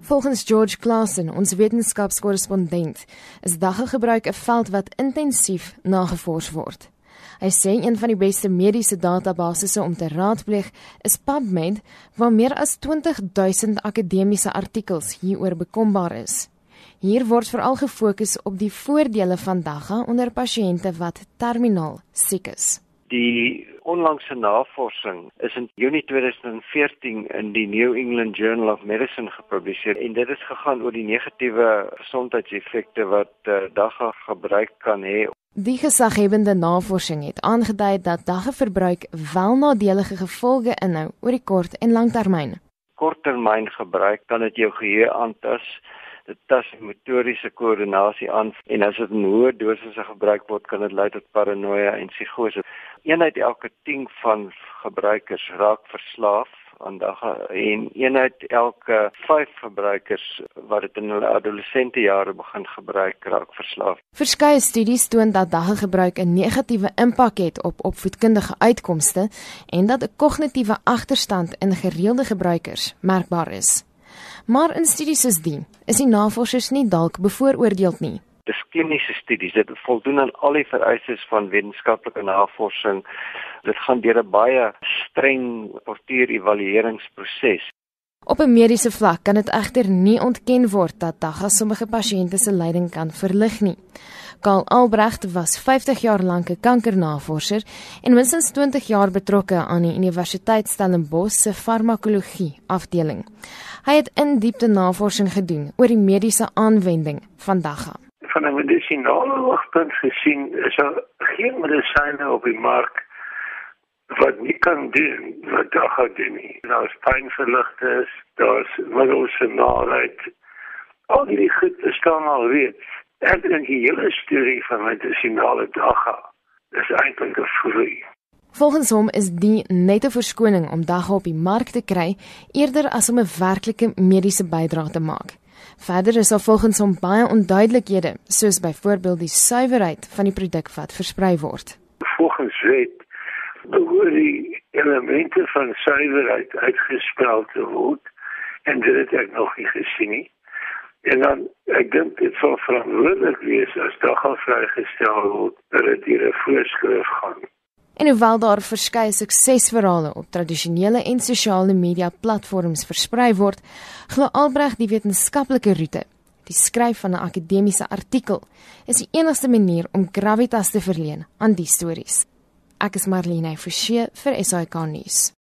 Volgens George Claassen, ons wetenskapskorrespondent, is daggegebruik 'n veld wat intensief nagevors word. Hy sê een van die beste mediese databasisse om te raadpleeg is PubMed, waar meer as 20000 akademiese artikels hieroor bekombaar is. Hier word veral gefokus op die voordele van dagga onder pasiënte wat terminaal siek is. Die onlangse navorsing is in Junie 2014 in die New England Journal of Medicine gepubliseer en dit is gegaan oor die negatiewe gesondheidseffekte wat uh, dagga gebruik kan hê. Die gesaghebende navorsing het aangedui dat dagga verbruik wel nadelige gevolge inhou oor die kort en langtermyn. Korttermyn gebruik kan dit jou geheue aantas dit tas motoriese koördinasie aan en as dit in hoë dosisse gebruik word kan dit lei tot paranoia en psigose. Eenheid elke 10 van gebruikers raak verslaaf aan dag en eenheid elke 5 gebruikers wat dit in hulle adolessente jare begin gebruik raak verslaaf. Verskeie studies toon dat daggebruik 'n negatiewe impak het op opvoedkundige uitkomste en dat 'n kognitiewe agterstand in gereelde gebruikers merkbaar is. Maar in studies soos die, is die navorsers nie dalk bevooroordeel nie. Dis kliniese studies, dit voldoen aan al die vereistes van wetenskaplike navorsing. Dit gaan deur 'n baie streng portuur-evalueringsproses. Op 'n mediese vlak kan dit egter nie ontken word dat dagga sommige pasiënte se lyding kan verlig nie. Karl Albrecht was 50 jaar lank 'n kankernavorser en minstens 20 jaar betrokke aan die Universiteit Stellenbosch se farmakologie afdeling. Hy het in diepte navorsing gedoen oor die mediese aanwending van dagga. Van 'n medisinale oogpunt gesien is daar geen medisyne op die mark wat nie kan doen wat dagga doen nie. Daar is pynverligters, daar is middels vir naait. Al die goed bestaan al reeds. Ek dink die hele storie van medisinale dagga is eintlik 'n vloei. Volgens hom is die nette verskoning om dagga op die mark te kry eerder as om 'n werklike mediese bydrae te maak. Verder is daar volgens hom baie onduidelikhede, soos byvoorbeeld die suiwerheid van die produk wat versprei word. Volgens wet behoort die elemente van suiwerheid uitgespel te word en dit het ek nog nie gesien nie. En dan ek dink dit sou verantwoordelik wees as dit gaan vrygestel word dat dit deur 'n voorskrif gaan. En hoewel daar verskeie suksesverhale op tradisionele en sosiale media platforms versprei word, glo Albrecht die wetenskaplike roete, die skryf van 'n akademiese artikel, is die enigste manier om gravitas te verleen aan die stories. Ek is Marlene Forsie vir SAK nuus.